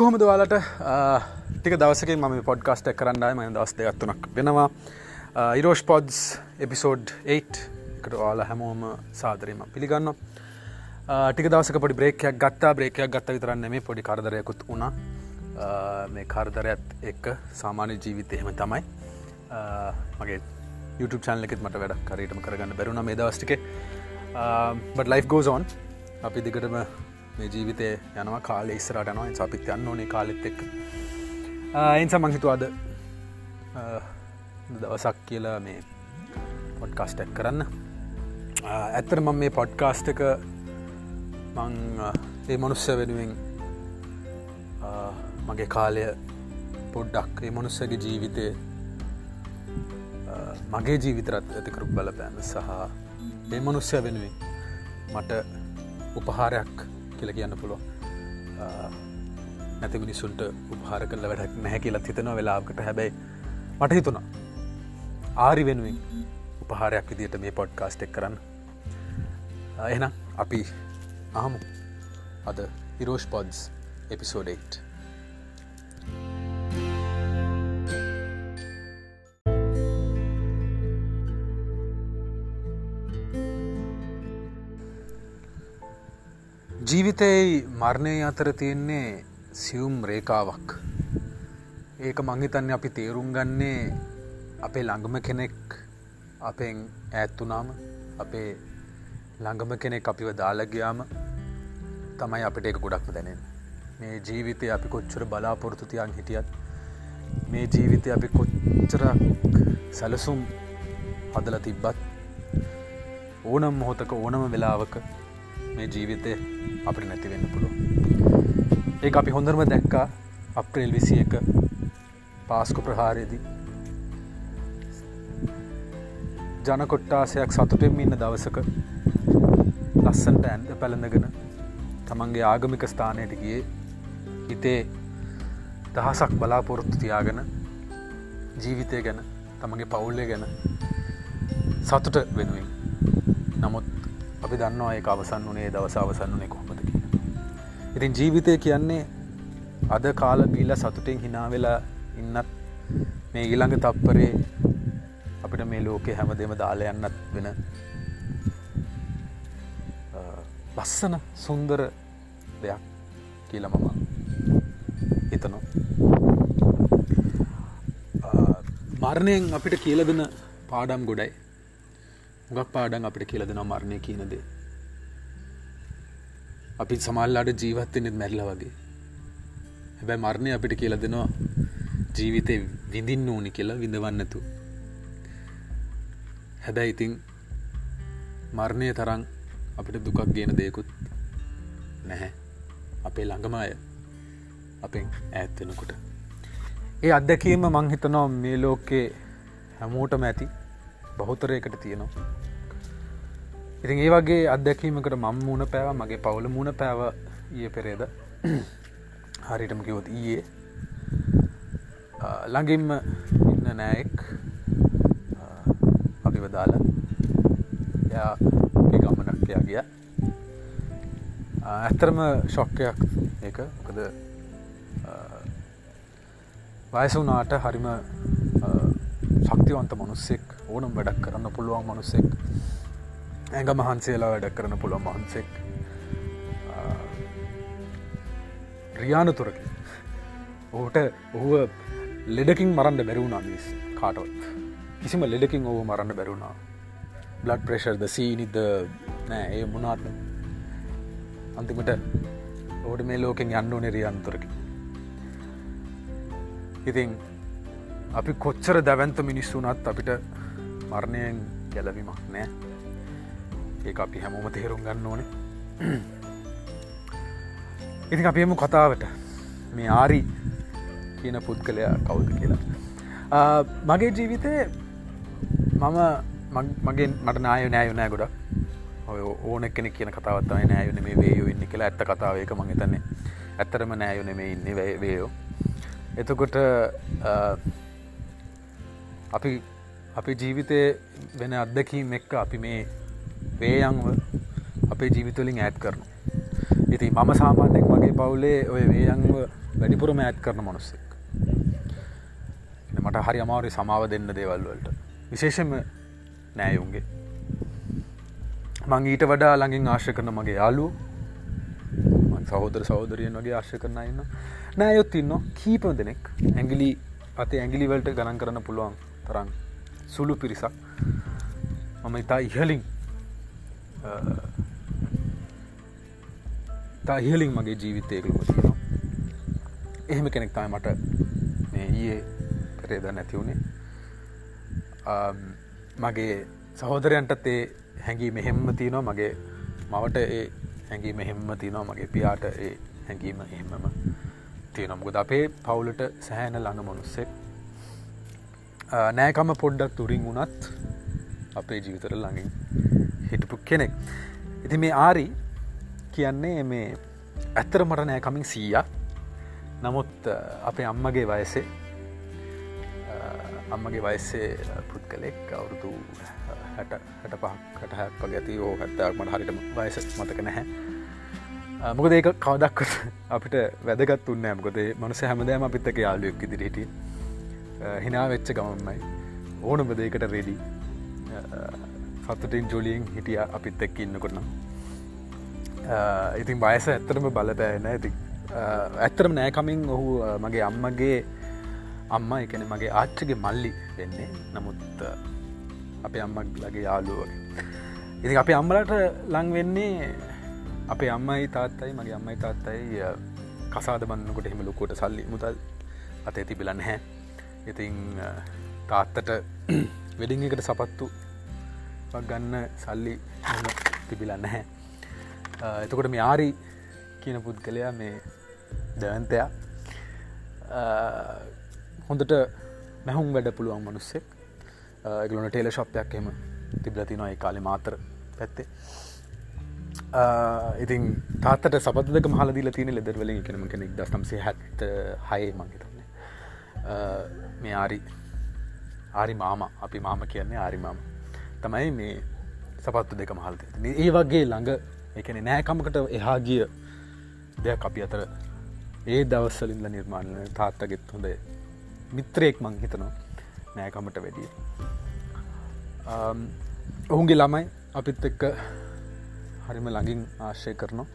කොහොමද වාලට ටික දවසක ම පොඩ්කාස්ට කරන්නයි ම දවස් දෙගත්තුනක් වෙනවා. ඉරෝෂ් පොඩ්ස් එපිසෝඩ් 8 එකට වාල හැමෝම සාදරීම පිළිගන්න ටික දවසක පොඩි බ්‍රේකයක් ගත්තා. බ්‍රේකයක් ගත්ත විතරන්න මේ පොඩි කරදරයකුත් වුණා. මේ කරදරයත් එක්ක සාමාන්‍ය ජීවිත එහෙම තමයි. මගේ YouTube චානල එකෙත් මට වැඩ කරටම කරගන්න බැරුණ මේ දවස්ටික බට ලයිෆ් ගෝසෝන් අපි දිගටම මේ ජීවිතය යනවා කාලෙ ඉස්සරට යනවා. අපිත් යන්න ඕනේ කාලෙත් එක් එන්ස මංහිතුවාද දවසක් කියලා මේ පොඩ්කාස්ටක් කරන්න. ඇත්තර මම මේ පොඩ්කාස්ටක මං ඒ මනුස්ස වෙනුවෙන් මගේ කාලය පොඩ්ඩක් ඒ මනුස්සගේ ජීවිතය මගේ ජීවිතරත් ඇතිකරු බලපෑම සහ ඒ මනුස්්‍ය වෙනුවෙන් මට උපහාරයක් කියල කියන්න පුළුව නැති මිනිසුන්ට උපහාර කල වැඩක් නැහැ කියලත් හිතනවා වෙලාකට හැබැයි මට හිතුණා ආරි වෙනුවෙන් උපහාරයක් විදිට මේ පොඩ්කාස්ට් එක් කරන්න. එහෙනම් අපි අහමු අද හිරෝෂ් පොඩ්ස් එපිසෝඩේට් ජීවිතයයි මරණය අතර තියෙන්නේ සියුම් රේකාවක් ඒක මංහිතන්නේ අපි තේරුම් ගන්නේ අපේ ළඟම කෙනෙක් අපෙන් ඇත්තුනාම අපේ ළඟම කෙනෙක් අපිව දාලගයාම තමයි අපිට එක ගොඩක්ම දැනෙන් මේ ජීවිතය අපි කොච්චර බලාපොරොත්තු තියන් හිටියත් මේ ජීවිතය අපි කොච්චර සැලසුම් හදල තිබ්බත් ඕනම් මොහොතක ඕනම වෙලාවක මේ ජීවිතය අපට නැතිවෙන්න පුළුව ඒ අපි හොඳරම දැක්කා අප්‍රේල් විසි එක පාස්කො ප්‍රහාරයේදී. ජනකොට්ටාසයක් සතුටෙන් ඉන්න දවසක ලස්සන්ට ඇන්ද පැළඳගෙන තමන්ගේ ආගමික ස්ථානයට ගියේ හිතේ දහසක් බලාපොරොත්තු තියාගෙන ජීවිතය ගැන තමගේ පවුල්ලය ගැන සතුට වෙනුවෙන්. නමුත් අපි දන්නවා ඒ අවසන් වනේ දවස අවසන් වනේ කොහොමද කිය. ඉතින් ජීවිතය කියන්නේ අද කාල බීල සතුටෙන් හිනාවෙලා ඉන්නත් මේ ඊළඟ තප්පරේ අපිට මේ ලෝකෙ හැම දෙම දාල යන්නත් වෙන ලස්සන සුන්දර දෙයක් කියල මම හිතනවා මරණයෙන් අපිට කියලදෙන පාඩම් ගොඩයි ගක් පාඩන් අපිට කියල දෙෙන මරණය කියනද අපි සමල්ලාට ජීවත්වෙනෙත් මැල්ල වගේ. හැබැයි මරණය අපිට කියල දෙනවා ජීවිතය විඳින්න ඕනි කියලා විඳවන්නතු හැබැයි ඉතිං මරණය තරං අපිට දුකක් ගෙන දෙයකුත් නැහැ. අපේ ළඟම අය අපෙන් ඇත්වෙනකොට ඒ අත්දැකීම මංහිතනවා මේ ලෝකේ හැමෝටම ඇති. බහුතරයකට තියෙනවා. ඉතින් ඒ වගේ අත්දැකීමකට මම් මුණ පැව මගේ පවුල මුණ පැව ඒ පෙරේද. හරිටම කිවොත් ඊයේ. ළඟින්ම ඉන්න නෑෙක් අපිව දාලා යා ගමනක්කයා ගිය. ඇත්තරම ශොක්කයක් ඒක. මොකද වයසුනාට හරිම ශක්තිවන්ත මනුස්සෙක් ඕනම් වැඩක් කරන්න පුළුවන් මනුස්සෙක්. ඇඟ මහන්සේලා වැඩක් කරන පුළුවන් මහන්සෙක් රියානතුරක ඔහුට ඔහුව ලෙඩකින් මරන්න බැරුණා මිස් කාටවත්. කිසිම ලෙඩකින් ඔහු මරන්න බැරුණා බ්ලඩ් ප්‍රේශර්ද සීනිද නෑ ඒ මුණාත්ම අන්තිමට ඕට මේ ලෝකෙන් යන්න ඕනෙ රියන්තුරකි ඉතින් අපි කොච්චර දැවන්ත මිනිස්සුනත් අපිට මරණයෙන් ගැලවීමක් නෑ. ඒ අපි හැමෝම තේරුම් ගන්න ඕනේ. ඉතින් අපියම කතාවට. මේ ආරි කියන පුද්ගලයා කවුද කියලා. මගේ ජීවිතය මම මගේ මට නාය නෑයු නෑ ගොඩ ඔය ඕන කෙනෙ කියන කතාවත්තයි නෑයුන මේ වේයෝ ඉන්න කියලා ඇත්ත කතාවයක මහිතන්නේ ඇත්තරම නෑයුන මේ ඉන්න වේයෝ. එතකොට අපි අපි ජීවිතය වෙන අත්දැකීම් එක්ක අපි මේ වේයංව අපේ ජීවිතවලින් ඇත් කරනු ඉති මම සාමාන්‍යෙක් මගේ පවුලේ ඔය වේයන්ව වැඩිපුරම ඇත් කරන මනුස්සෙක්. මට හරි අමාරි සමාව දෙන්න දේවල්වලට විශේෂම නෑයුන්ගේ මං ඊට වඩා ළඟින් ආශ්‍ය කරන මගේ යාලු සහෝදර සෞදරියෙන් වගේ ආශ්‍ය කරන ඉන්න නෑයොත් ඉන්න කීප දෙනෙක්. ඇගිලි අතේ ඇගිලිවලට ගණන් කරන්න පුළුවන් තරන් සුළු පිරිසක්. මම ඉතා ඉහලින් තා ඉහලින් මගේ ජීවිතයකළම තියෙනවා. එහෙම කෙනෙක් තමයි මට මේ ඊයේ පෙරේද නැතිවුණේ මගේ සහෝදරයන්ටත් ඒ හැඟී මෙහෙම්ම තියෙනවා. මගේ මවට ඒ හැඟී මෙහෙම්ම තියෙනවා. මගේ පියාට ඒ හැඟීම එහෙමම තියෙනමුකද අපේ පවුලට සෑහන ළඟ මොනුස්සෙක්. නෑකම පොඩ්ඩක් තුරින් වුණත් අපේ ජීවිතර ළඟින් හිටපු කෙනෙක්. ඉති මේ ආරි කියන්නේ මේ ඇත්තර මට නෑකමින් සීය. නමුත් අපේ අම්මගේ වයසේ අම්මගේ වයස්සේ පුද්ගලෙක් අවුරුදු හැට හැට පහකට හැක් වගේ ඇති ඕ හැත්තක් මට හරිට වයස මතක නැහැ. මොකද ඒක කවදක් අපිට වැදගත් උන්නෑ මොකදේ මනස හැමදෑම අපිත්තක යාලුවක් ඉදිරිට හිනා වෙච්ච ගමන්මයි. ඕන බදයකට රෙඩි සතුටින් ජොලියෙන් හිටිය අපිත් එක්ක ඉන්න කොටනම් ඉතින් බයස ඇත්තරම බලපෑන ඇති ඇත්තරම නෑකමින් ඔහු මගේ අම්මගේ අම්ම එකන මගේ ආච්චගේ මල්ලි වෙන්නේ. නමුත් අපේ අම්මක් ලගේ යාලුවගේ ඉති අපේ අම්මලට ලං වෙන්නේ අපේ අම්මයි තාත්තයි මගේ අම්මයි තාත්තයි කසාද බන්නකොට එහෙම ලොකෝට සල්ලි මුදල් අතේ තිබිලන්න හැ ඉතිං තාත්තට වෙඩිං එකට සපත්තු ගන්න සල්ලි තිබිලන්න හැ එතකොට මේ ආරි කියන පුද්ගලයා මේ දවන්තයා හොඳට මැහුම් වැඩ පුළුවන් මනුස්සෙක්. එකලන ටේල ශප්යක් එම තිබලති නොයි කාලෙ මාතර පැත්තේ. ඉතින් තාත්තට සපතක මහලදිල තින ලෙදරවලින් කෙනම කෙනෙක් දස්නම්සේ හැත්ත හය මංහිතන්නේ මේ ආරි ආරි මාම. අපි මාම කියන්නේ ආරිමාම තමයි මේ සපත්තු දෙක මහල්ත ඒ වගේ ළඟ එකන නෑකමකට එහා ගිය දෙයක් අපි අතර ඒ දවස්සලින්ල නිර්මාණය තාත්තගෙත් හොඳේ මිත්‍රයෙක් මං හිතනවා නෑකමට වැඩිය. ඔහුන්ගේ ළමයි අපිත් එක්ක හරිම ළඟින් ආශ්‍රය කරනවා.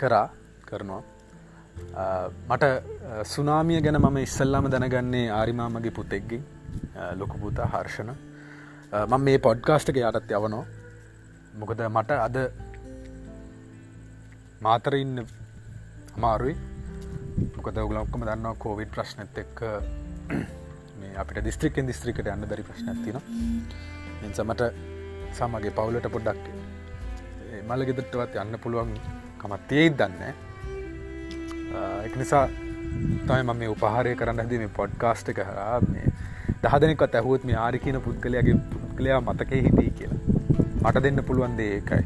කරා කරනවා. මට සුනාමිය ගැන මම ඉස්සල්ලාම දැනගන්නේ ආරිමාමගේ පුතෙක්ගින් ලොකු පුතා හර්ෂණ. මම මේ පොඩ්කාස්ටක යටත් යවනෝ මොකද මට අද මාතරඉන්න අමාරුයි. මොකද ඔගලක්කම දන්නවා කෝවිඩ් ප්‍රශ්නත් එක්ක මේ අපිට දිස්ත්‍රිකෙන් දිස්ත්‍රිකට යන්න බැරි ප්‍රශ්නතින එසමට සමගේ පවුලට පොඩ්ඩක් මල ගෙදටවත් යන්න පුළුවන් කමත්තේත් දන්න එක නිසා තයි ම මේ උපහාරය කරන්න හැද මේ පොඩ්කාස්ට කරා මේ දහදනෙක්වත් ඇහුවත් මේ ආරිකන පුද්ගලයාගේ පුද්ගලයා මතකේ හිටී කියලා. මට දෙන්න පුළුවන් දේ ඒකයි.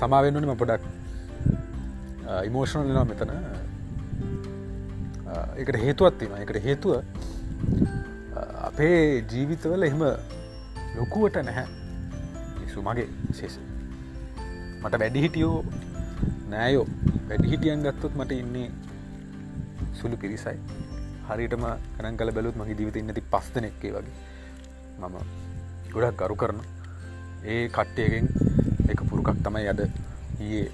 සමාවෙන්නුනම පොඩක් ඉමෝෂණල් වෙනවා මෙතන. එකට හේතුවත්වීම එකට හේතුව අපේ ජීවිතවල එහෙම ලොකුවට නැහැ. සුමගේ ශේෂ මට වැඩිහිටියෝ නෑයෝ. වැඩිහිටියන් ගත්තොත් මට ඉන්නේ සුළු පිරිසයි. හරිටම කනන් කල බැලුත් මගේ ජීවිත ඉන්නති පස් දෙනෙක්කේ වගේ. මම ගොඩක් ගරු කරන ඒ කට්ටයගෙන් එක පුරුකක් තමයි අද ඊයේ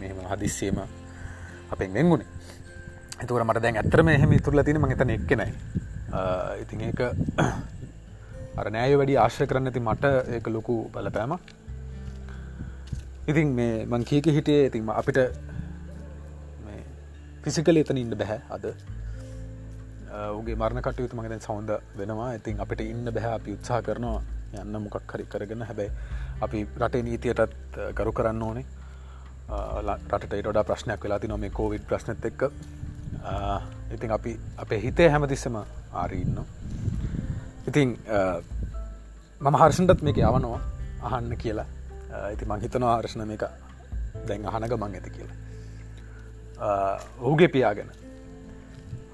මෙම හදිස්සේම අපෙන් වෙංගුණේ එතුකට මට දැන් ඇතරම එහෙම තුරල තින මගතන එක්කෙනයි ඉතින් ඒක අර නෑය වැඩි ආශ්‍ය කරන්න ඇති මට ඒක ලොකු බලපෑම ඉතින් මේ මං කියක හිටියේ ඉතින්ම අපිට ෆිසිකල එතන ඉන්න බැහැ අද. උගේ මරණ කටයුතු මගතැන් සෞන්ද වෙනවා. ඉතින් අපිට ඉන්න බැහැ අපි උත්සා කරනවා යන්න මොකක් හරි කරගෙන. හැබැයි අපි රටේ නීතියටත් ගරු කරන්න ඕනේ. රටට ඩ ප්‍රශ්නයක් වෙලා ති නොම කෝවිඩ් ප්‍රශ්නත් එක්ක. ඉතින් අපි අපේ හිතේ හැමතිස්සම ආරීන්න ඉතින් මම හර්ෂන්ටත් මේක යවනවා. අහන්න කියලා. ඉති මං හිතනවා ආර්ශණ මේක දැන් අහනක මං ඇති කියලා. ඔහුගේ පියාගෙන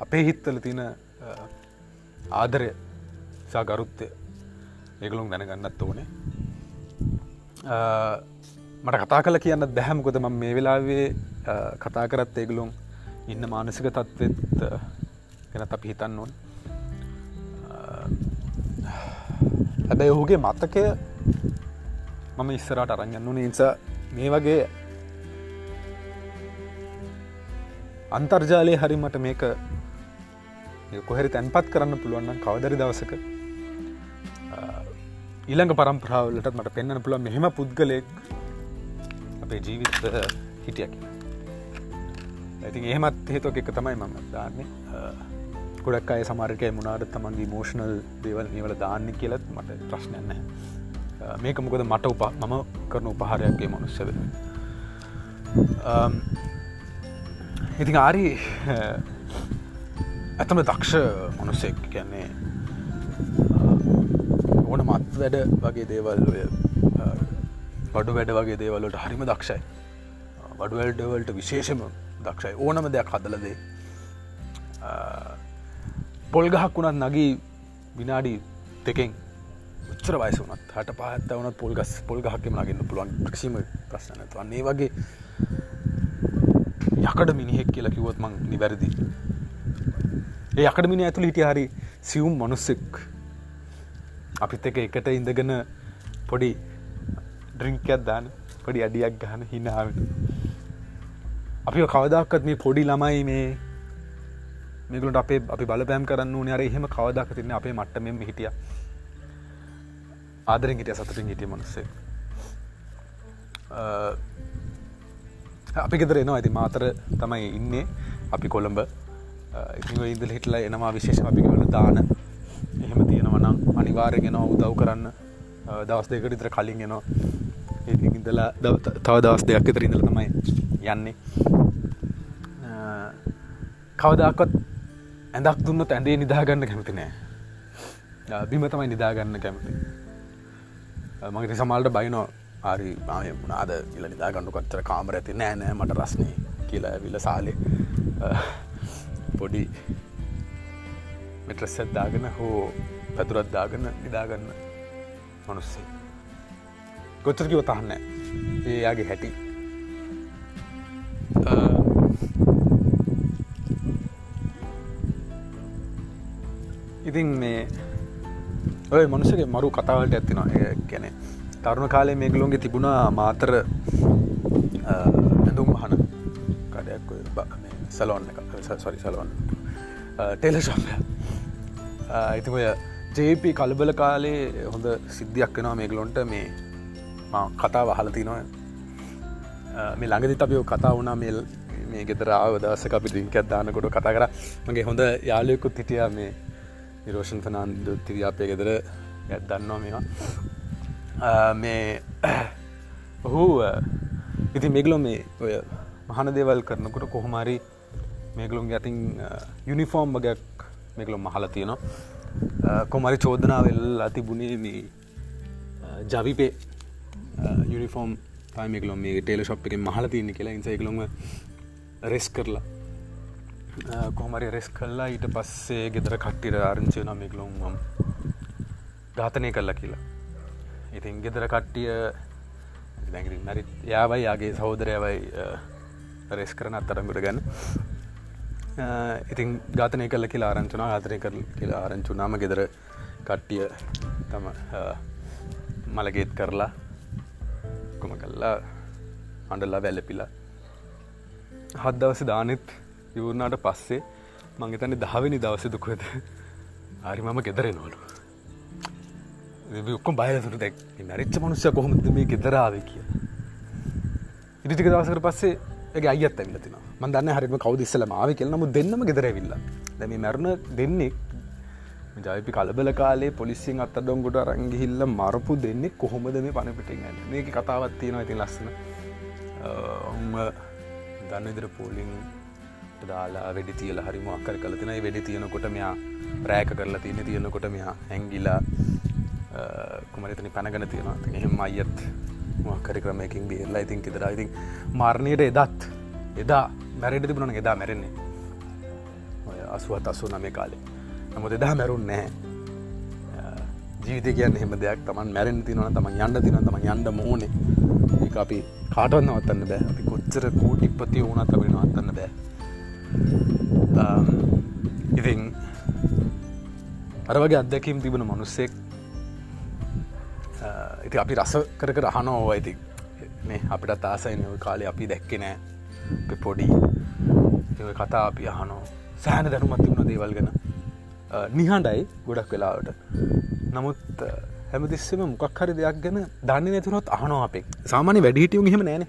අපේ හිත්තල තින ආදරය සා ගරුත්තය ඒගලුම් දැනගන්නත් ඕනේ. මට කතා කල කියන්න දැහැමකොද ම මේ වෙලාවේ කතා කරත් ඒගලුම් ඉන්න මානසික තත්ත්වත් ගැන අපි හිතන්න ඕන්. හැබැයි ඔහුගේ මත්තකය මම ඉස්සරට අරගන්න ඕන නිසා මේ වගේ අන්තර්ජාලය හරිමට මේක කොහැරි තැන්පත් කරන්න පුළුවන්න කවදරි දවසක ඊළඟ පරම්ප්‍රාවලට මට පෙන්න්න පුළුව මෙහෙම පුද්ගලයෙක් අපේ ජීවිත හිටියකි ඇති එහෙමත් හේතුවක් එක තමයි මම දාන්නේ. ගොඩක් අය සමාර්කය මුණනාට තමන්ගේ මෝෂණල් දේවල් නිවල දාන්න කියලත් මට ප්‍රශ්නයන්න Uh, මේක මොකද මට උපා මම කරන උපහාරයක්ගේ මනුස්සද um, ඉතින් ආරි ඇතම දක්ෂ මනුස්සෙක් කියන්නේ uh, ඕන මත් වැඩ වගේ දේවල් ඔය uh, බඩු වැඩ වගේ දේවල්ලට හරිම දක්ෂයි. බඩුවල්ඩවල්ට විශේෂම දක්ෂයි. ඕනම දෙයක් හදලදේ පොල්ගහක් වුණත් නගී විනාඩි දෙකෙන් උච්චර වයස වනත් හට පහත් වනත් පොල්ගස් පොල්ගහක්කම නගන්න පුළුවන් ප්‍රක්ෂීම ප්‍රශ්නත වන්නේ වගේ යකඩ මිනිහෙක් කියලා කිවොත් මං නිවැරදි. ඒ යකඩ මිනි ඇතුළ හිටිය හරි සියුම් මනුස්සෙක්. අපිත් එක එකට ඉඳගෙන පොඩි ඩ්‍රිංකයක් දාන පොඩි අඩියක් ගහන හිනාවට අපි කවදක්කත් මේ පොඩි ළමයි මේ මේකලට අපේ අපි බලපෑම් කරන්න ඕන. අර එහෙම කවදක් තින්න අපේ මට්ට මෙම හිටිය. ආදරෙන් හිටිය සතුටින් හිටිය මනස්සේ අපි ගෙදර එනවා. ඇති මාතර තමයි ඉන්නේ. අපි කොළඹ. ඉ ඉදල හිටලා එනවා විශේෂ අපිවල දාන. එහෙම තියෙනවනම් අනිවාරගෙන උදව් කරන්න. දවස් දෙකට ඉතර කලින් එනවා. ඉදලා තව දවස් දෙයක් තර ඉඳල තමයි යන්නේ. කවදක්කොත් ඇඳක් දුන්නත් ඇඳේ නිදාගන්න කැමති නෑ. බිම තමයි නිදාගන්න කැමති. මගේ සමල්ට බයිනෝ ආරි මාය මුණනාද කියල නිදාගන්නු කොච්චර කාමර ඇති නෑ නෑ මට රස්නය කියලා විල සාලේ පොඩි මෙට්‍රස්සත් දාගෙන හෝ පැතුරත් දාගන්න නිදාගන්න මනුස්සේ. ගොච්චරකිව තහන්න ඒයාගේ හැටි. ඉතින් මේ ඔය මනුසගේ මරු කතාවලට ඇතිනවා ගැන තරුණ කාලය මේගලුන්ගේ තිබුණා මාතර ඇඳුම් මහන කඩයක් සලොන්න සොරි සලොන්න ටෙලශපය ඉති ඔය ජේප කලබල කාලේ හොඳ සිද්ධියක් වෙනවා මේගලොන්ට මේ කතා වහලති නොය මේ ළඟදි අපිෝ කතා වුණා. මේල් මේ ගෙදරාව දසක අපි දිංකත් දානකොට කතා කර. මගේ හොඳ යාලයකුත් හිටිය මේ නිරෝෂන් ෆනන්ද තිරියාපය ගෙදර ඇත් දන්නවා මේවා මේ ඔහු ඉති මෙගලො මේ ඔය මහන දේවල් කරනකොට කොහොමරි මේගලුම් ඇතින් යුනිෆෝර්ම් වගයක් මේකලොම් මහල තියෙනවා කොමරි චෝදනාවෙල් අතිබුණේ මේ ජවිපේ යුනිෆෝම් පයිමකලොම් මේ ටේල ශප් එක මහල තියන්නේ කියලා ඉන්සයිකලොම රෙස් කරලා Uh, කොහමරි රෙස් කල්ලා ඊට පස්සේ ගෙදර කට්ටිර ආරංචය නමිකලුම් මම් ඝාතනය කල්ලා කියලා. ඉතින් ගෙදර කට්ටිය මැරි යාවයි යාගේ සහෝදරයවයි රෙස් uh, කරන අත්තරගට ගැන uh, ඉතින් ගාතනය කල්ල කියලා ආරංචුනා ආතරය කර කියලා ආරංචු නාම ගෙදර කට්ටිය තම මළගේත් කරලා කොම කල්ලා අඩල්ලා වැල්ලපිලා හත් දවස දානෙත් ඉවරනාට පස්සේ මංගතන දහවෙනි දවසදුකොද හරි මම ගෙදරෙනවලු. ඔක්කො බයසුට දැක් මැරිච්ච මනුස්්‍ය කොහොමද මේ ගෙදරාව කිය ඉරිටික දවසකට පස්සේ ඒ අයත් ඇවිලතින මන්දන්න හරිම කවදස්සල මාව කියල. නමු දෙන්නම ගෙදරවිල්ල දැම මැරණ දෙන්නෙක් ජයපි කලබල කාලේ පොලිසින් අත්ත ඩොංගොට රංගිහිල්ල මරපු දෙන්නෙක් කොහොමද මේ පණපිටින් ඇන්න මේක කතාවත් තියෙනවා ඉතින් ලස්සන. ඔම දන්න ඉදිර පෝලිින් දාලා වැඩි තියල හරි මොක්කර කල තින. වැඩි තියෙනකොට මෙයා රෑක කරලා තියෙන තියෙනකොට මෙයා හැංගිලා කුමරිතනි පැනගන තියෙනවා. එහෙම අයත් මොක්කරි ක්‍රමයකින් බියල්ලා ඉතින් කිදර ඉතින් මාරණයට එදත් එදා මැරට තිබුණන. එදා මැරෙන්නේ. ඔය අසුවත් අසු නමේ කාලේ. නමුත් එදා මැරුන් නැහැ. ජීවිත කියන්න හෙම දෙයක්. තමන් මැරෙන් තිනවන තම යන්න තින තම යන්න මෝනේ ඒ අපි කාටවන්න අවත්තන්න බෑ. අපි කොච්චර කෝටිපති වුණත් අපි නවත්තන්න බෑ. Um, ඉතින් අර වගේ අත්දැකීම් තිබෙන මනුස්සෙක් uh, ඉති අපි රස කර කර අහනෝ ඇති මේ අපිට තාසයින කාලේ අපි දැක්කෙ නෑ. පොඩි ඒ කතා අපි අහනෝ සෑන දැනුමත් තිබුණ දේවල් ගැන. Uh, නිහඬයි ගොඩක් වෙලාවට. නමුත් uh, හැමතිස්සම මොකක් හරි දෙයක් ගැන දන්න නැතුනොත් අහනෝ අපේ. සාමානය වැඩිහිටියුම් හෙම නෑන.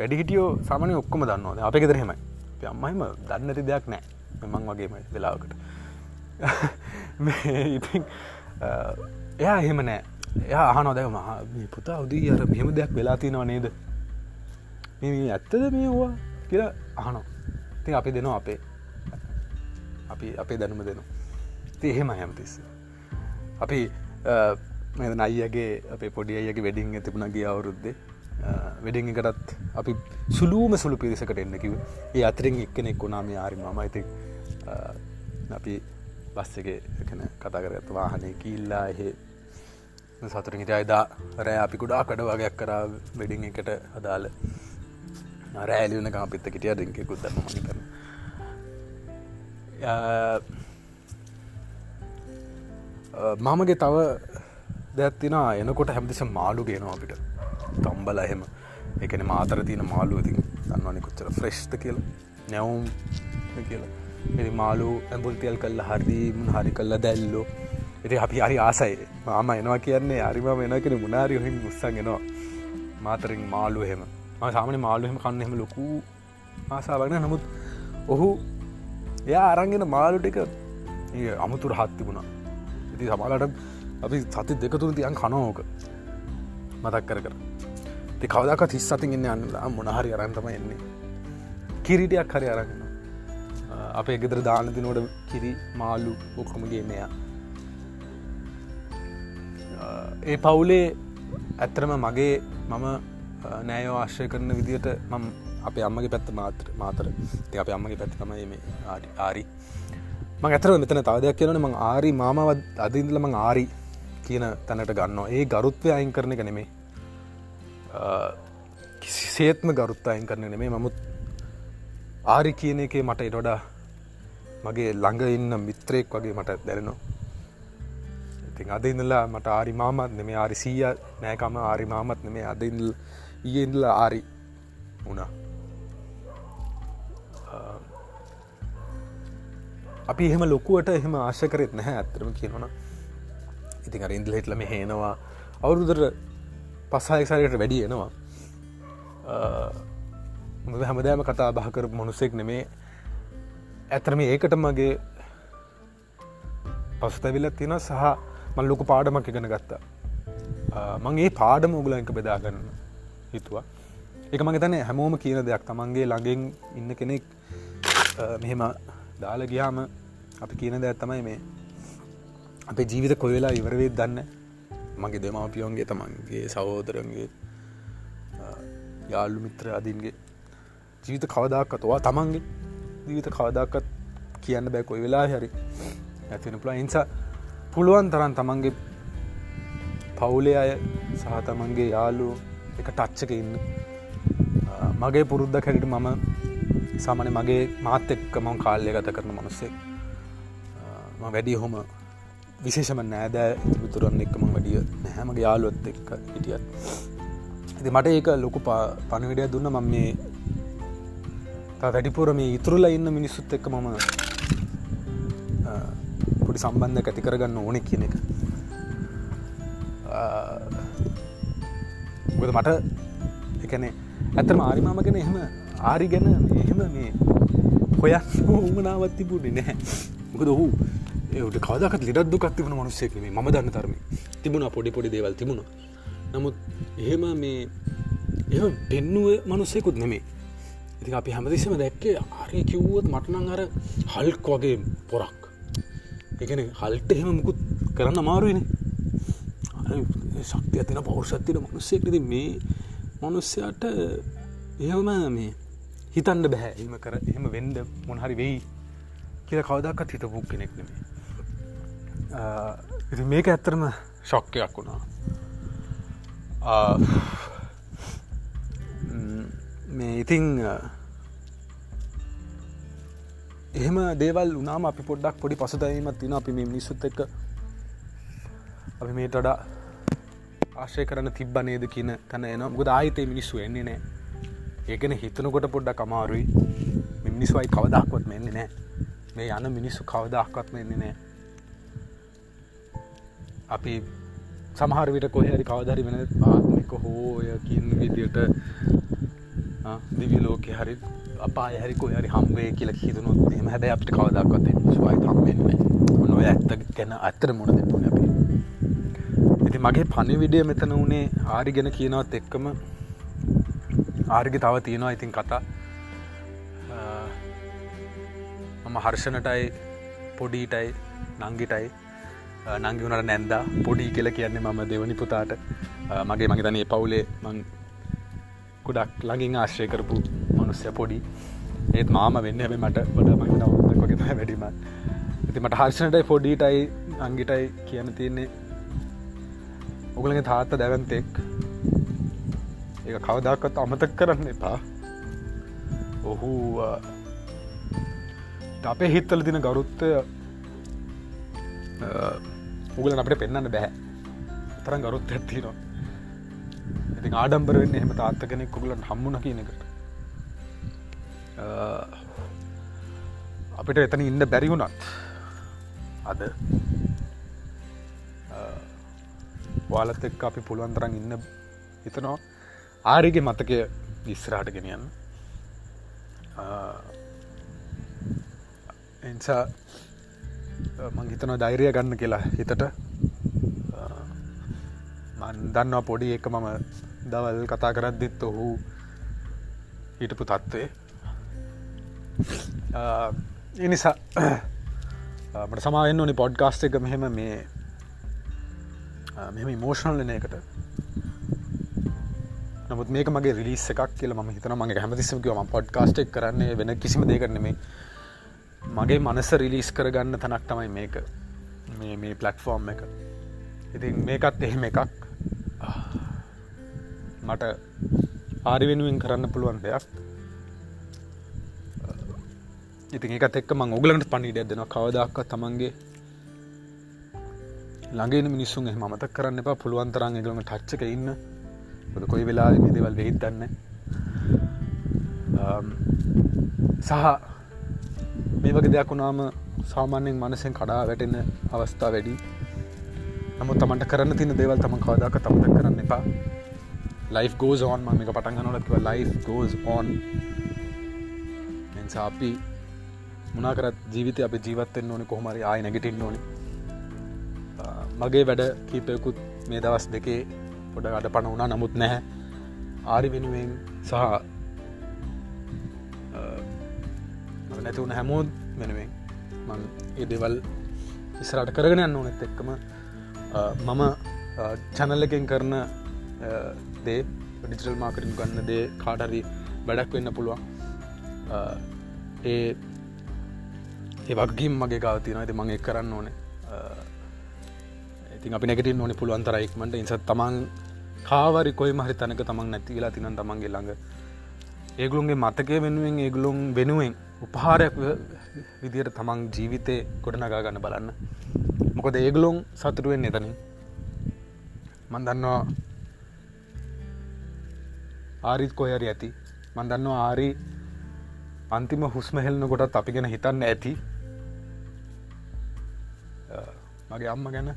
වැඩිහිටියෝ සාමානය ඔක්කොම දන්නවා. අප ෙදර හෙමයි අම්මයිම දන්නති දෙයක් නෑ. මෙමං වගේම වෙලාවකට. ඉතින් එයා එහෙම නෑ. එයා අහනො දැක මහ පුතා උදී අර මෙහෙම දෙයක් වෙලා තියෙනව නේද? මේ ඇත්තද මේවා කියලා අහනො ති අපි දෙනවා අපේ. අපි අපේ දැනුම දෙනු ති එහෙම හැමතිස්ස අපි නයිගේ අපේ පොඩි අයගේ වෙඩිං තිබුණ ගිය අවුරුද්දේ. වෙඩිං එකටත් අපි සුලූම සුළු පිරිසකට එන්නකිව ඒ අතරින් එක්කෙනෙක් වුණා මේ ආරි මම. ඉති අපි බස් එක කන කතා කරගත් වාහනය කිල්ලා එහෙ සතුරින් හිට අයිදා රෑ අපි කුඩා කඩ වගයක් කරා වෙඩිං එකට. අදාල රෑලියන කාපිත්ත කිටිය රිංකෙකුත් දම මනි කරන මමගේ තව දැත්තින එනකොට හැමතිස මාලු ගෙනවා අපිට. තම්බල එහෙම. එකන මාතර තියන මාලුව ඉතින් දන්නවනි කොච්චර ෆ්‍රෙශ්ත කියල. නැවුම් කියලා. එරි මාලු ඇඹුල්තියල් කල්ල හරිදීම හරි කල්ල දැල්ලෝ. එති අපි හරි ආසයි. මාම එනවා කියන්නේ අරිම එනකෙන මුණනාරි හොහිම මුස්සන්ගෙනවා මාතරින් මාලු හෙම සාමන මාලුහෙම කන්න එහෙම ලොකු ආසාාවන නමුත් ඔහු එයා අරංගෙන මාලු ටික අමුතුර හත් තිබුණා. ඉති සමාලට අපි සති දෙකතුර තියන් කනෝක මතක් කර කර. ති කවදක තිස් සතින් ඉන්න අන්න මොනහරි අරන්තම එන්නේ. කිරිටියක් හරි අරන්න අපේ ගෙදර දානතිනෝට කිරි මාලු ඔක්කොමගේ මෙයා ඒ පවුලේ ඇත්තරම මගේ මම නෑයෝ ආශ්‍රය කරන විදියට මම අපේ අම්මගේ පැත්ත මාත්‍ර මාතර. ති අප අම්මගේ පැත්ත තමයි මේ ආරි මං ඇතර මෙතන තවදයක් කියනන මං ආරි මාමවත් අදින්දල මං ආරි කියන තැනට ගන්නවා. ඒ ගරුත්වය අයින් කරන එක නෙමේ කිසිසේත්ම ගරුත්ත අයින් කරන නෙමේ මමුත් ආරි කියන එකේ මට එඩොඩා මගේ ළඟ ඉන්න මිත්‍රයෙක් වගේ මට දැරෙනවා ඉතින් අද ඉඳලා මට ආරි මාමත් නෙමේ ආරි සීය නෑකම ආරි මාමත් නෙමේ අද ඉඳල් ඊඉඳල ආරි වුණා. අපි එහෙම ලොකුවට එහෙම ආශ කරෙත් නැහැ ඇතරම කියනවන ඉතින් අර ඉන්දල හිටලම හේනවා අවුරුදර පස්සායක්සාරයට වැඩි එනවා. හැමදෑම කතා බහකර මොනුසෙක් නෙමේ. ඇතරම ඒකට මගේ පසුතැවිල්ල තියෙන සහ මල් ලොකු පාඩමක් ඉගෙන ගත්තා. මගේ පාඩම උගලංක බෙදාගන්න හිතුවා. එක මගේ තන හැමෝම කියන දෙයක්. තමන්ගේ ළඟෙන් ඉන්න කෙනෙක් මෙහෙම දාල ගියාම අපි කියන දෙයක් තමයි මේ. අපේ ජීවිත කොවෙලා ඉවරවෙත් දන්න මගේ දෙමවපියෝන්ගේ තමන්ගේ සහෝදරන්ගේ යාල්ලු මිත්‍ර අදින්ගේ ජීවිත කවදක්කතවා තමන්ගේ ජීවිත කවදක්කත් කියන්න බෑ කොයි වෙලා හරි. ඇතිෙන පුලා ඉන්සා පුළුවන් තරන් තමන්ගේ පවුලේ අය සහ තමන්ගේ යාලු එක ටච්චක ඉන්න. මගේ පුරුද්ධ කැරිට මම සාමන මගේ මාත් එක්ක මං කාල්ය ගත කරන මනුස්සෙක්. වැඩි හොම විශේෂම නෑදෑ? විතුරන්න එක්කම වැඩිය නැහැමගේ යාලුවත් එක්ක හිටියත්. ඇති මට ඒක ලොකු පණවිඩිය දුන්න. මම මේ වැඩිපුර මේ ඉතුරුල ඉන්න මිනිස්සුත් එක්ක මම පොඩි සම්බන්ධ ඇති කරගන්න ඕනෙ කියන එක. ගොද මට එකන ඇතර මාරිමාම ගැන එහෙම ආරි ගැන එහෙම මේ හොයක් උමනාවත් තිබුණේ නැහැ මොකද ඔහු ඒට කවදක් ලිඩක් දුකක් තිබුණ මනුස්සෙක් මේ ම දන්න තරම. තිබුණ පොඩි පොඩි දේවල් තිබුණ. නමුත් එහෙම මේ එ පෙන්නුව මනුස්සෙකුත් නෙමේ ඉති අපි හැමතිස්සම දැක්කේ අරය කිව්වුවත් මටනං අර හල්ක් වගේ පොරක්. එකන හල්ට එහෙම මුකුත් කරන්න අමාරුවන ශක්ති ඇතින පෞෂත්තින මනුස්සෙක්ලද මේ මනුස්්‍යයට එහෙම මේ හිතන්න බැහැ එම කර එහෙම වෙන්ඩ මොනහරි වෙයි කියල කවදක්කත් හිත පුක් කෙනෙක් නෙමේ ඉති මේක ඇත්තරම ශොක්කයක් වුණා. මේ ඉතිං එහෙම දේවල් උනාම අපි පොඩ්ඩක් පොඩි පසුදැවීමත් තින අපි මේ මිනිස්සුත් එක්ක අපි මේට වඩා ආශය කරන තිබ්බ නේද කියන තැන එන ගොද ආහිතේ මිනිස්සු එන්නේ නෑ ඒකන හිතනකොට පොඩ්ඩක් අමාරුයි. මිනිස්වයි කවදක්වත් මෙන්නේ නෑ මේ යන මිනිස්සු කවදක්වත් මෙන්නේ නෑ අපි සමහර විට කොහරි කවදරි වෙන ආත්මික හෝය කියන විදියට දිවි ලෝක හරි අපා හරි කොහරි හම්වේ කියලා හිතනුත් එම හැබැ අපට කවදක්වත් ස්වයි හම්වෙන්නේ ඔන්න ඔය ඇත්ත ගැන අත්තර මුණ දෙතුන අපි? ඉති මගේ පණිවිඩිය මෙතන වනේ ආරි ගැන කියනවත් එක්කම ආර්ග තව තියෙනවා ඉතින් කතා. මම හර්ෂණටයි පොඩීටයි නංගිටයි නංගි වුණට නැන්දා. පොඩි කියල කියන්නේ මම දෙවනි පුතාට. මගේ මගේතනයේ පවුලේ මං කුඩක් ළඟින් ආශ්‍රය කරපු මනුස්්‍ය පොඩි. ඒත් මාම වෙන්න හැබ මට වඩ මගේ නවතකොගෙත වැඩිම ඉති මට හර්ෂණටයි පොඩීටයි අංගිටයි කියන තියන්නේ. උගලගේ තාත්ත දැවන්තෙක්. ඒ කවදක්කත් අමතක් කරන්න එපා. ඔහු අපේ හිත්තල තින ගරුත්තය උගලන් අපට පෙන්න්න බැහැ තරන් ගරුත් ඇත්තිනවා ඉති ආඩම්බරවෙන්න එහෙම තාත්ත කෙනෙක් කුගලන් හම්මුණ කියනකට අපිට එතන ඉන්න බැරිවුණත් අද වාලත් එක් අපි පුළුවන් තරන් ඉන්න හිතනවා. ආරිගේ මතකය ඉස්රාට ගෙනියන්න. එනිසා මංහිතන ධෛරය ගන්න කියලා හිතට. දන්නවා පොඩි එක මම දවල් කතා කරද්දිත් ඔහු හිටපු තත්ත්වේ එනිසා මට සමාවෙන්න ඕනි පොඩ්කාස්ට එක මෙහෙම මේ මෙම ඉමෝෂණල් ලන එකට. නමුත් මේක මගේ රිලිස් එකක් කියල ම හිතන මගේ හැමතිස්සමකිව ම පොඩ්කාස්ටක් කරන්නේ වෙන කිසිම දෙකරනෙමේ මගේ මනස රිලිස් කරගන්න තනක් තමයි මේක. මේ මේ පලට්ෆෝර්ම් එක. ඉතින් මේකත් එහෙම එකක්. මට ආරි වෙනුවෙන් කරන්න පුළුවන් දෙයක්. ඉතින් එකත් එක්ක මං ඔගලන්ට පණිඩ දෙෙන කවදක්ක තමන්ගේ ළඟන මිනිස්සුන් එහ මත කරන්න එපා. පුළුවන්තරන් එකලම ටච්චක ඉන්න. ොද කොයි වෙලා මේ දෙවල් වෙහිත් දන්න. සහ මේ වගේ දෙයක් වුණාම සාමාන්‍යෙන් මනසෙන් කඩා වැටෙන අවස්ථා වැඩි. නමුත් තමන්ට කරන්න තින දේවල් තම කවදක තමත කරන්න එපා. ලයි් ගෝස් ඕන් ම එක පටන් නොලත්ව ලයි් ගෝස් ඕන් එසා අපි මුණකරත් ජීවිත අප ජීවත්තෙන් ඕනි කොහමරි ආය නැගටින් ඕනි. මගේ වැඩ කීපයකුත් මේ දවස් දෙකේ පොඩ අඩ පණ වුණා. නමුත් නැහැ. ආරි වෙනුවෙන් සහ නැතිවුණ හැමෝත් වෙනුවෙන් මං ඒ දෙවල් ඉස්රට කරගෙන යන්න ඕනෙත් එක්කම. මම චැනල් එකෙන් කරන දේ ඩිජිටල් මාකටින් ගන්න දේ කාටරි වැඩක් වෙන්න පුළුවන්. ඒ ඒ වගේම් මගේ ගාතින ඇති මගේ කරන්න ඕනේ. ඉතින් අපි නැගටින් ඕනි පුළුවන්තරයික්මට ඉසත් තමන් කාවරි කොයි මහරි තැනක තමන් නැතිලා තින තමන්ගේ ළඟ ඒගුළුන්ගේ මතකය වෙනුවෙන් ඒගුළුම් වෙනුවෙන් උපහාරයක් විදියට තමන් ජීවිතය ගොඩනගා ගන්න බලන්න. මොකද ඒගුලොන් සතුරුවෙන් එතනින්. මන්දන්නවා ආරිත් කොයරි ඇති. මන්දන්නවා ආරි අන්තිම හුස්මහෙල්න ගොඩත් අපි ගැන හිතන්න ඇති. මගේ අම්ම ගැන.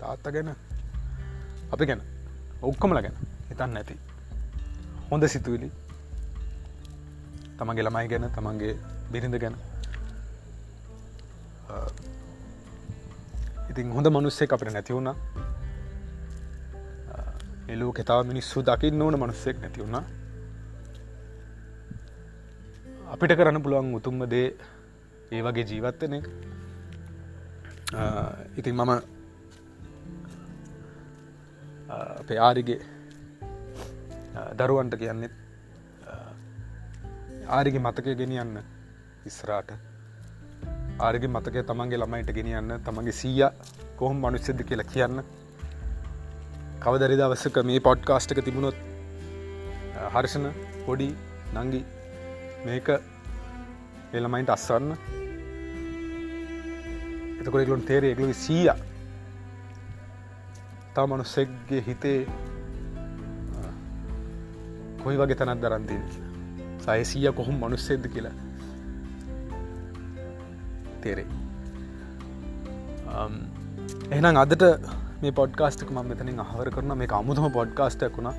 තාත්ත ගැන. අපි ගැන. ඔක්කොමල ගැන හිතන්න ඇති. හොඳ සිතුවිලි. තමන්ගේ ළමයි ගැන තමන්ගේ බිරිඳ ගැන. ඉතින් හොඳ මනුස්සේ අපට නැති වුණ. එලූ කෙතාව මිනිස්සු දකින්න ඕන මනුස්සෙක් නැති වුණා. අපිට කරන්න පුළුවන් උතුම්ම දේ ඒ වගේ ජීවත්වන එක. ඉතින් මම අපේ ආරිගේ දරුවන්ට කියන්නෙත් ආරිගේ මතකය ගෙනියන්න ඉස්රාට ආරග මතක තමන්ගේ ළමයිට ගෙනියන්න තමන්ගේ සීය කොහොම මනුස්සෙද කියලා කියන්න. කවදරි දවස්සක මේ පොඩ්කාස්ටක තිබුණොත් හර්ෂණ පොඩි නංගි මේක එළමයින්ට අස්සන්න. එතකොට එකලුන් තේරේ එකලු සීය තා මනුස්සෙක්ගේ හිතේ කොයි වගේ තැනත් දරන්තින් සයසීය කොහොම මනුස්සෙද්ද කියලා. තේරේ එහනම් අදට මේ පොඩ්කාස්ටක් ම මෙතනින් අහවර කරන මේ අමුතුම පොඩ්කාස්ටක් වුණා.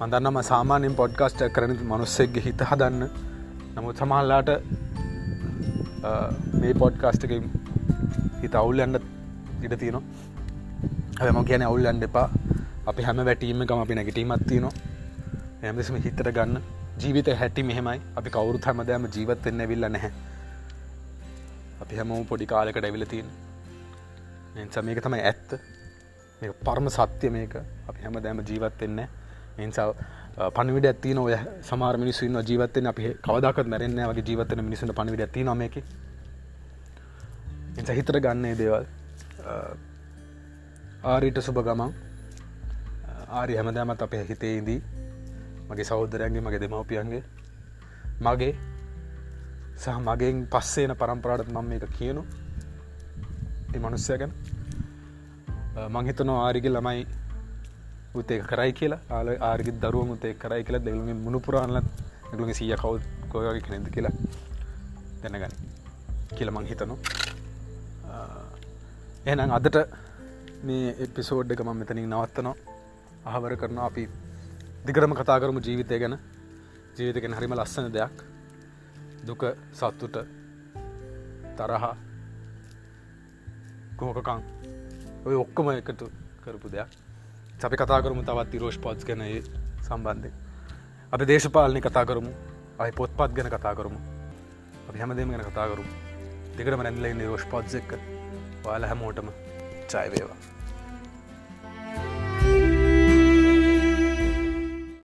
මදන්නම සාමාන්‍යෙන් පොඩ්කාස්ට කරන මනුස්සෙක්ගේ හිත හදන්න. නමුත් සමහල්ලාට මේ පොඩ්කාස්ටක හිත අවුල් ඇන්ඩ ඉඩ තියනවා. හැම කියන අවුල් ඇන්ඩ එපා. අපි හැම වැටීම ගම අපි නැගටීමත්තිය නවා ඇමසම හිතට ගන්න ජීවිත හැටි මෙහෙමයි. අපි කවුරුත් හැමදෑම ජීවත්වෙන්න විල්ල නැහැ. අපි හැමෝම පොඩි කාලෙකට ඇවිල තියෙන. එනිසා මේක තමයි ඇත්ත. මේ පරම සත්‍ය මේක. අපි හැම දෑම ජීවත්වෙන්න එනිසා පණවිඩ ඇත්ති නොය සමාර මිනිස්සුන්න ජීවත්තෙන් අපි කවදක් මැරෙන්න වගේ ජීවතන මිනිසුට පණවිඩ ඇති නොමක එස හිතර ගන්නේ දේවල්. ආරීට සුභ ගමන්. ආරි හැමදෑමත් අපේ හිතේදී මගේ සෞද්දරයන්ගේ මගේ දෙමවපියන්ගේ මගේ සහ මගෙන් පස්සේන පරම්පරාට මම එක කියනු. ඒ මනුස්සය ගැන. මංහිතනවා ආරිග ළමයි උතේ කරයි කියලා. ආල ආර්ගි දරුව මුතේ කරයි කියලා. දෙලුගේ මුණපුරාන්නලත් එකළුගේ සීය කව් කොයගේ කෙනෙද කියලා දැනගන්න කියල මං හිතනු. එනම් අදට මේ එපිසෝඩ් එක ම මෙතනින් නවත්තනවා. අහවර කරන අපි දිගරම කතා කරමු ජීවිතය ගැන. ජීවිතගෙන හරිම ලස්සන දෙයක්. දුක සත්තුට තරහා කෝකකං ඔය ඔක්කොම එකතු කරපු දෙයක්. අපි කතා කරමු තවත් රෝෂ් පොත්ස් ගැන සම්බන්ධය අපි දේශපාලනය කතා කරමු. අයි පොත්පත් ගැන කතා කරමු. අපි හැමදේම ගැන කතා කරුම්. දෙකටම නැල්ලයි රෝෂ් පොත්්සෙක්ක වාල හැමෝටම චයිවේවා